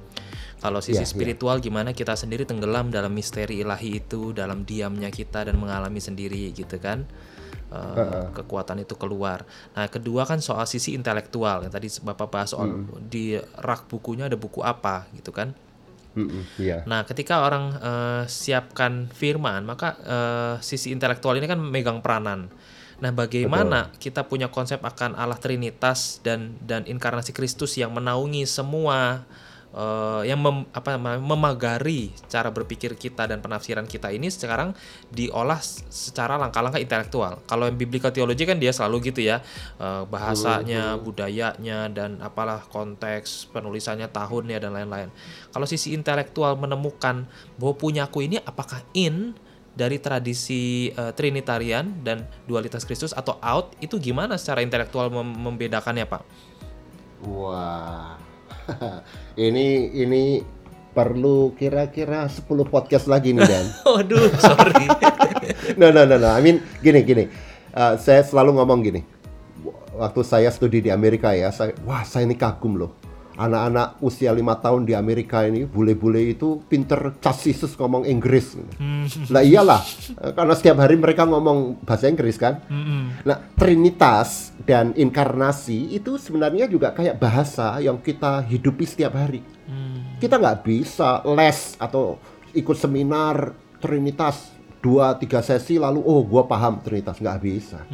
Kalau sisi Iya, iya. spiritual gimana kita sendiri tenggelam dalam misteri ilahi itu, dalam diamnya kita dan mengalami sendiri gitu kan. Eh, kekuatan itu keluar. Nah, kedua kan soal sisi intelektual yang tadi Bapak bahas soal di rak bukunya ada buku apa gitu kan. Mm-mm, Iya. Nah, ketika orang eh, siapkan firman, maka eh, sisi intelektual ini kan megang peranan. Nah, bagaimana kita punya konsep akan Allah Trinitas dan dan inkarnasi Kristus yang menaungi semua eh, yang mem- apa memagari cara berpikir kita dan penafsiran kita ini sekarang diolah secara langkah-langkah intelektual. Kalau yang biblical theology kan dia selalu gitu ya, eh, bahasanya, budayanya dan apalah konteks penulisannya, tahunnya dan lain-lain. Kalau sisi intelektual menemukan bahwa punyaku ini apakah in dari tradisi eh, Trinitarian dan dualitas Kristus atau out itu gimana secara intelektual mem- membedakannya Pak? Wah, ini ini perlu kira-kira 10 podcast lagi nih Dan. Waduh, sorry. no, no, no, no. I mean, gini, gini. Uh, saya selalu ngomong gini. Waktu saya studi di Amerika ya, saya, wah saya ini kagum loh. Anak-anak usia lima tahun di Amerika ini, bule-bule itu pinter casisus ngomong Inggris. Lah iyalah, eh, karena setiap hari mereka ngomong bahasa Inggris kan. Nah, Trinitas dan inkarnasi itu sebenarnya juga kayak bahasa yang kita hidupi setiap hari. Kita nggak bisa les atau ikut seminar Trinitas dua tiga sesi lalu oh gua paham Trinitas nggak bisa.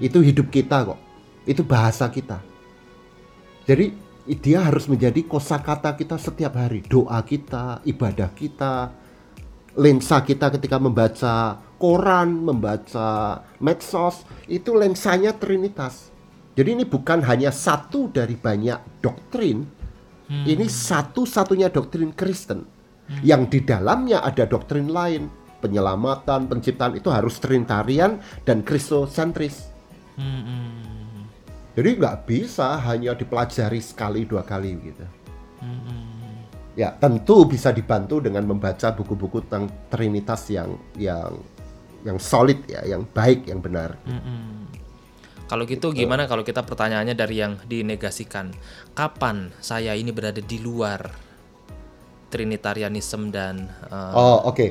Itu hidup kita kok. Itu bahasa kita. Jadi dia harus menjadi kosakata kita setiap hari, doa kita, ibadah kita, lensa kita ketika membaca koran, membaca medsos, itu lensanya Trinitas. Jadi ini bukan hanya satu dari banyak doktrin, ini satu-satunya doktrin Kristen. Yang di dalamnya ada doktrin lain, penyelamatan, penciptaan itu harus Trinitarian dan Kristosentris. Jadi nggak bisa hanya dipelajari sekali dua kali gitu. Ya tentu bisa dibantu dengan membaca buku-buku tentang Trinitas yang yang yang solid ya, yang baik, yang benar. Kalau gitu gimana kalau kita pertanyaannya dari yang dinegasikan? Kapan saya ini berada di luar Trinitarianism dan eh, Oh oke.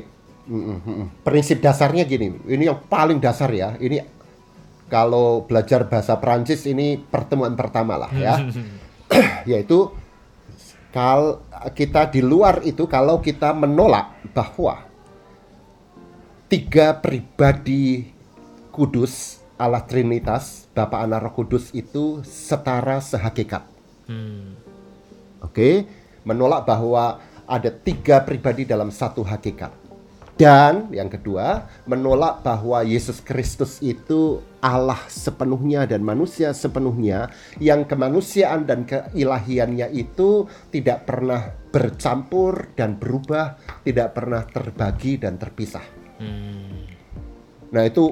Mm, mm, mm. Prinsip dasarnya gini, ini yang paling dasar ya. Ini kalau belajar bahasa Prancis ini pertemuan pertama lah ya. Yaitu kalau kita di luar itu kalau kita menolak bahwa tiga pribadi kudus Allah Trinitas, Bapa Anak Roh Kudus itu setara sehakikat. Oke, menolak bahwa ada tiga pribadi dalam satu hakikat. Dan yang kedua, menolak bahwa Yesus Kristus itu Allah sepenuhnya dan manusia sepenuhnya, yang kemanusiaan dan keilahiannya itu tidak pernah bercampur dan berubah, tidak pernah terbagi dan terpisah. Nah itu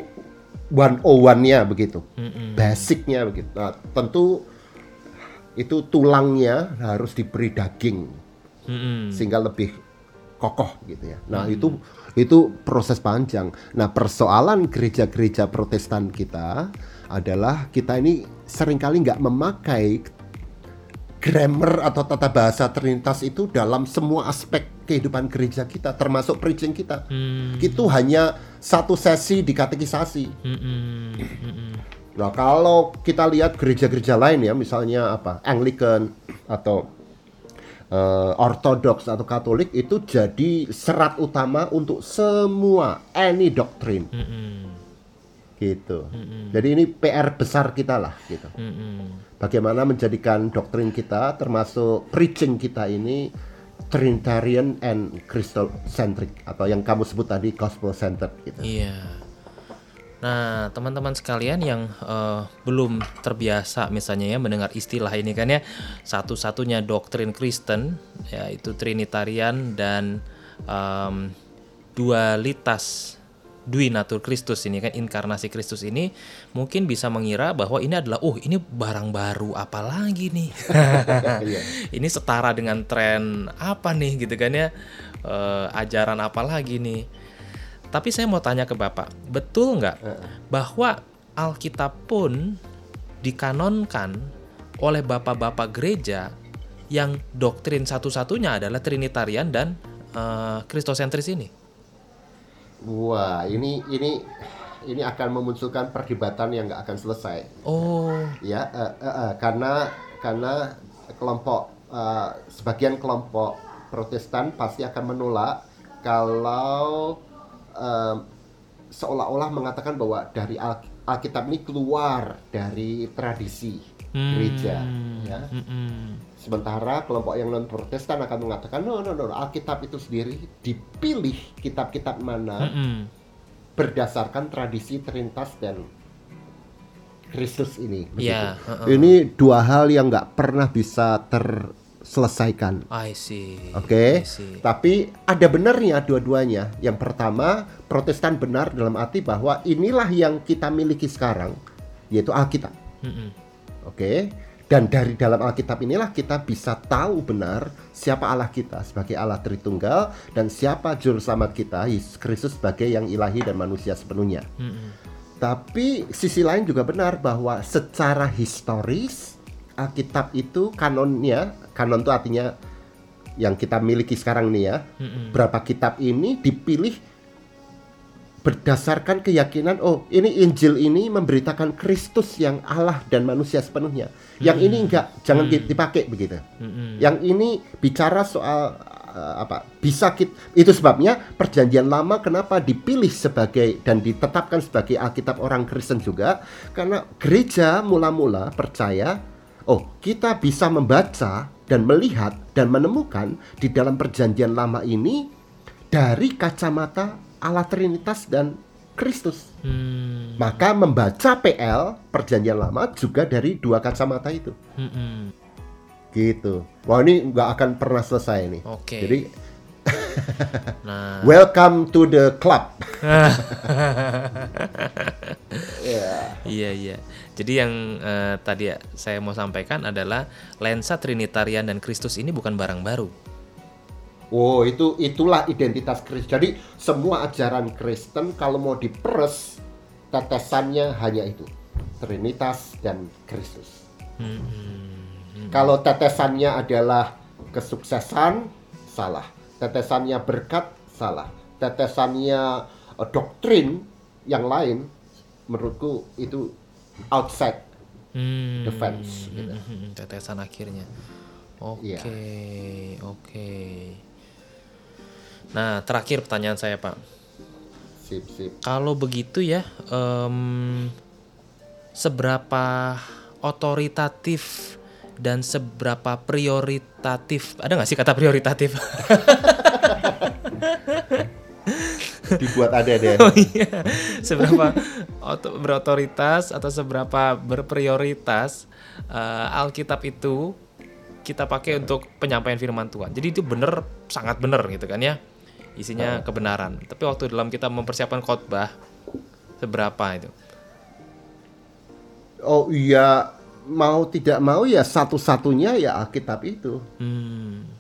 one one-nya begitu, basicnya begitu. Nah tentu itu tulangnya harus diberi daging sehingga lebih kokoh gitu ya. Nah itu itu proses panjang. Nah persoalan gereja-gereja Protestan kita adalah kita ini sering kali nggak memakai grammar atau tata bahasa Trinitas itu dalam semua aspek kehidupan gereja kita, termasuk preaching kita. Itu hanya satu sesi di katekisasi. Nah, kalau kita lihat gereja-gereja lain ya, misalnya apa, Anglican atau eh, Orthodox atau Katolik itu jadi serat utama untuk semua any doktrin. Gitu. Jadi ini PR besar kita lah gitu. Bagaimana menjadikan doktrin kita termasuk preaching kita ini Trinitarian and Christocentric atau yang kamu sebut tadi gospel centered gitu. Iya. Nah, teman-teman sekalian yang eh, belum terbiasa misalnya ya mendengar istilah ini kan ya, satu-satunya doktrin Kristen yaitu Trinitarian dan em, dualitas Dui Natur Kristus ini kan inkarnasi Kristus ini mungkin bisa mengira bahwa ini adalah oh ini barang baru apa lagi nih. Iya. ini setara dengan tren apa nih gitu kan ya Eh, ajaran apa lagi nih tapi saya mau tanya ke bapak betul nggak bahwa Alkitab pun dikanonkan oleh bapak-bapak gereja yang doktrin satu-satunya adalah Trinitarian dan eh, Kristosentris ini? Wah, ini ini ini akan memunculkan perdebatan yang nggak akan selesai. oh. Ya, eh, eh, eh, karena karena kelompok eh, sebagian kelompok Protestan pasti akan menolak kalau seolah-olah mengatakan bahwa dari Al- Alkitab ini keluar dari tradisi gereja, ya. mm-mm. Sementara kelompok yang non Protestan akan mengatakan no no no Alkitab itu sendiri dipilih kitab-kitab mana Mm-mm. berdasarkan tradisi Trinitas dan Kristus ini. begitu. Iya, heeh. Ini dua hal yang nggak pernah bisa ter selesaikan. I see. Oke, see. tapi ada benarnya dua-duanya. Yang pertama, Protestan benar dalam arti bahwa inilah yang kita miliki sekarang, yaitu Alkitab. Mm-mm. Oke, dan dari dalam Alkitab inilah kita bisa tahu benar siapa Allah kita sebagai Allah Tritunggal dan siapa Juru Selamat kita, Yesus Kristus sebagai yang ilahi dan manusia sepenuhnya. Mm-mm. Tapi sisi lain juga benar bahwa secara historis Alkitab itu kanonnya, kanon itu artinya yang kita miliki sekarang nih ya. Mm-mm. Berapa kitab ini dipilih berdasarkan keyakinan oh ini Injil ini memberitakan Kristus yang Allah dan manusia sepenuhnya. Yang ini enggak, jangan Hmm. dipakai begitu. Mm-mm. Yang ini bicara soal uh, apa? Bisa kita itu sebabnya perjanjian lama kenapa dipilih sebagai dan ditetapkan sebagai Alkitab orang Kristen juga karena gereja mula-mula percaya oh, kita bisa membaca dan melihat dan menemukan di dalam perjanjian lama ini dari kacamata Allah Trinitas dan Kristus. Hmm. Maka membaca PL perjanjian lama juga dari dua kacamata itu. Mm-mm. Gitu. Wah ini nggak akan pernah selesai nih. Oke. Jadi Nah, welcome to the club. iya iya. Jadi yang eh, tadi ya saya mau sampaikan adalah lensa Trinitarian dan Kristus ini bukan barang baru. Oh itu itulah identitas Kristus. Jadi semua ajaran Kristen kalau mau diperes tetesannya hanya itu Trinitas dan Kristus. Mm-mm. Kalau tetesannya adalah kesuksesan salah. Tetesannya berkat salah. Tetesannya eh, doktrin yang lain menurutku itu outside Hmm. Defense, gitu. Hmm, Tetesan akhirnya. Oke, Iya. oke. Nah, terakhir pertanyaan saya, Pak. sip sip. Kalau begitu ya, em, seberapa otoritatif dan seberapa prioritatif? Ada nggak sih kata prioritatif? Dibuat ada deh. Oh iya, seberapa berotoritas atau seberapa berprioritas eh, Alkitab itu kita pakai untuk penyampaian firman Tuhan. Jadi itu bener, sangat bener gitu kan ya, isinya kebenaran. Tapi waktu dalam kita mempersiapkan khotbah, seberapa itu? Oh iya, mau tidak mau ya satu-satunya ya Alkitab itu. Hmm,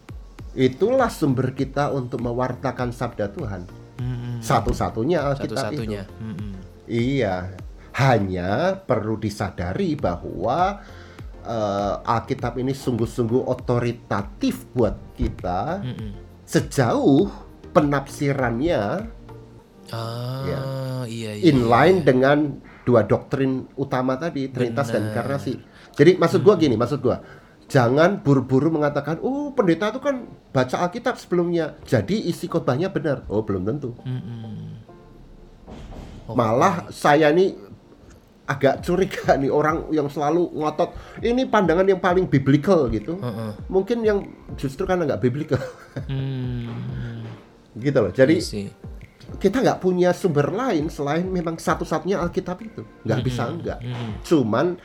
Itulah sumber kita untuk mewartakan sabda Tuhan. hmm, Satu-satunya Alkitab satu-satunya. itu. Hmm. Iya, hanya perlu disadari bahwa eh, Alkitab ini sungguh-sungguh otoritatif buat kita Hmm, hmm. sejauh penafsirannya Ah, Ya. iya iya. inline dengan dua doktrin utama tadi Trinitas dan inkarnasi. Jadi maksud gua gini, maksud gua jangan buru-buru mengatakan, "Oh, pendeta itu kan baca Alkitab sebelumnya, jadi isi khotbahnya benar." Oh, belum tentu. Hmm, hmm. Oke. Malah saya ini agak curiga nih orang yang selalu ngotot ini pandangan yang paling biblical gitu. Heeh. Mungkin yang justru karena nggak biblical Hmm, gitu loh. Jadi iya kita nggak punya sumber lain selain memang satu-satunya Alkitab itu. Nggak bisa enggak. Cuman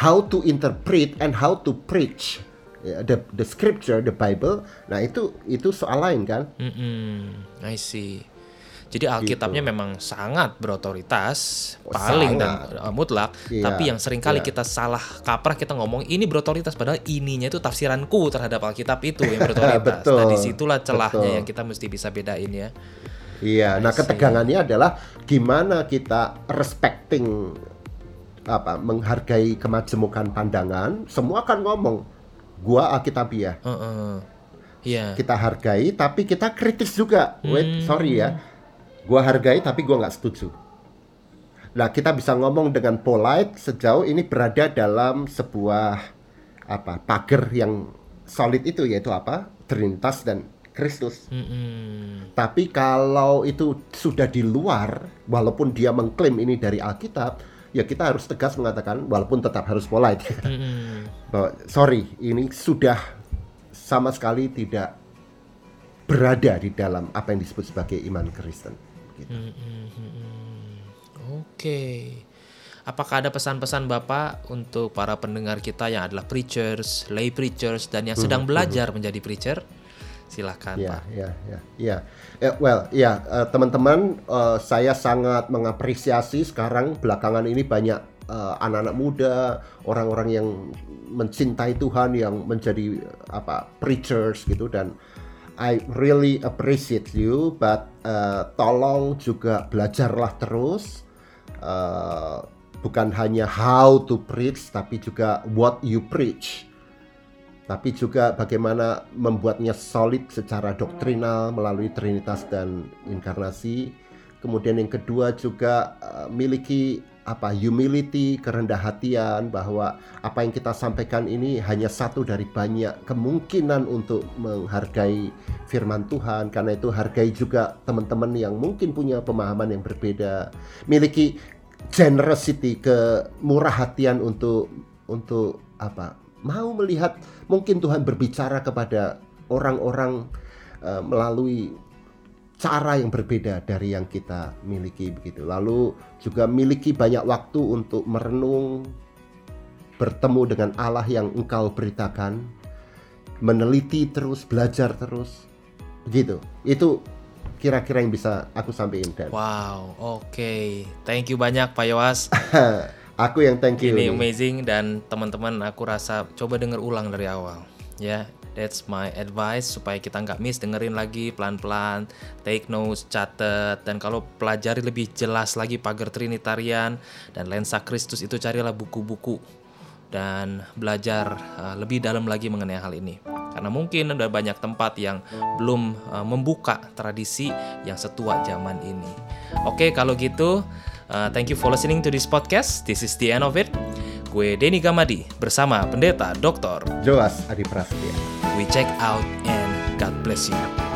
how to interpret and how to preach ya, the the scripture, the Bible. Nah, itu itu soal lain kan? Mm-mm, I see. Jadi Alkitabnya memang sangat berotoritas, Oh, paling sangat. dan uh, mutlak. Iya, Tapi yang sering kali iya. kita salah kaprah kita ngomong ini berotoritas padahal ininya itu tafsiranku terhadap Alkitab itu yang berotoritas. Betul, nah di situlah celahnya betul. yang kita mesti bisa bedain ya. Iya, nah ketegangannya adalah gimana kita respecting apa menghargai kemajemukan pandangan. Semua kan ngomong gua Alkitabiah. Heeh. Iya. Kita hargai tapi kita kritis juga. Wait, sorry ya. Gua hargai tapi gua nggak setuju. Nah, kita bisa ngomong dengan polite sejauh ini berada dalam sebuah apa pagar yang solid itu yaitu apa? Trinitas dan Kristus. Mm-mm. Tapi kalau itu sudah di luar, walaupun dia mengklaim ini dari Alkitab, ya kita harus tegas mengatakan, walaupun tetap harus polite, Mm-mm. bahwa sorry, ini sudah sama sekali tidak berada di dalam apa yang disebut sebagai iman Kristen. Gitu. Mm-mm. Oke. apakah ada pesan-pesan Bapak untuk para pendengar kita yang adalah preachers, lay preachers dan yang sedang belajar menjadi preacher? Silahkan Ya, Pak. ya, ya, ya. Eh, well, ya eh, teman-teman, eh, saya sangat mengapresiasi sekarang belakangan ini banyak eh, anak-anak muda, orang-orang yang mencintai Tuhan yang menjadi apa preachers gitu dan I really appreciate you, but eh, tolong juga belajarlah terus. Eh, bukan hanya how to preach, tapi juga what you preach tapi juga bagaimana membuatnya solid secara doktrinal melalui Trinitas dan inkarnasi. Kemudian yang kedua juga eh, miliki apa humility, kerendah hatian bahwa apa yang kita sampaikan ini hanya satu dari banyak kemungkinan untuk menghargai firman Tuhan. Karena itu hargai juga teman-teman yang mungkin punya pemahaman yang berbeda. Miliki generosity, kemurah hatian untuk untuk apa? Mau melihat mungkin Tuhan berbicara kepada orang-orang eh, melalui cara yang berbeda dari yang kita miliki begitu. Lalu juga miliki banyak waktu untuk merenung, bertemu dengan Allah yang engkau beritakan, meneliti terus, belajar terus. Begitu. Itu kira-kira yang bisa aku sampaikan Dan. Wow, oke. Thank you banyak Pak Yowas. aku yang thank you. Ini amazing dan teman-teman aku rasa coba denger ulang dari awal. Ya, that's my advice supaya kita nggak miss dengerin lagi pelan-pelan, take notes, catat dan kalau pelajari lebih jelas lagi pagar Trinitarian dan lensa Kristus itu carilah buku-buku dan belajar uh, lebih dalam lagi mengenai hal ini. Karena mungkin ada banyak tempat yang belum uh, membuka tradisi yang setua zaman ini. Oke, kalau gitu, uh, thank you for listening to this podcast. This is the end of it. Gue Denny Gamadi bersama Pendeta Dr. Joas Adi Prasetya. We check out and God bless you.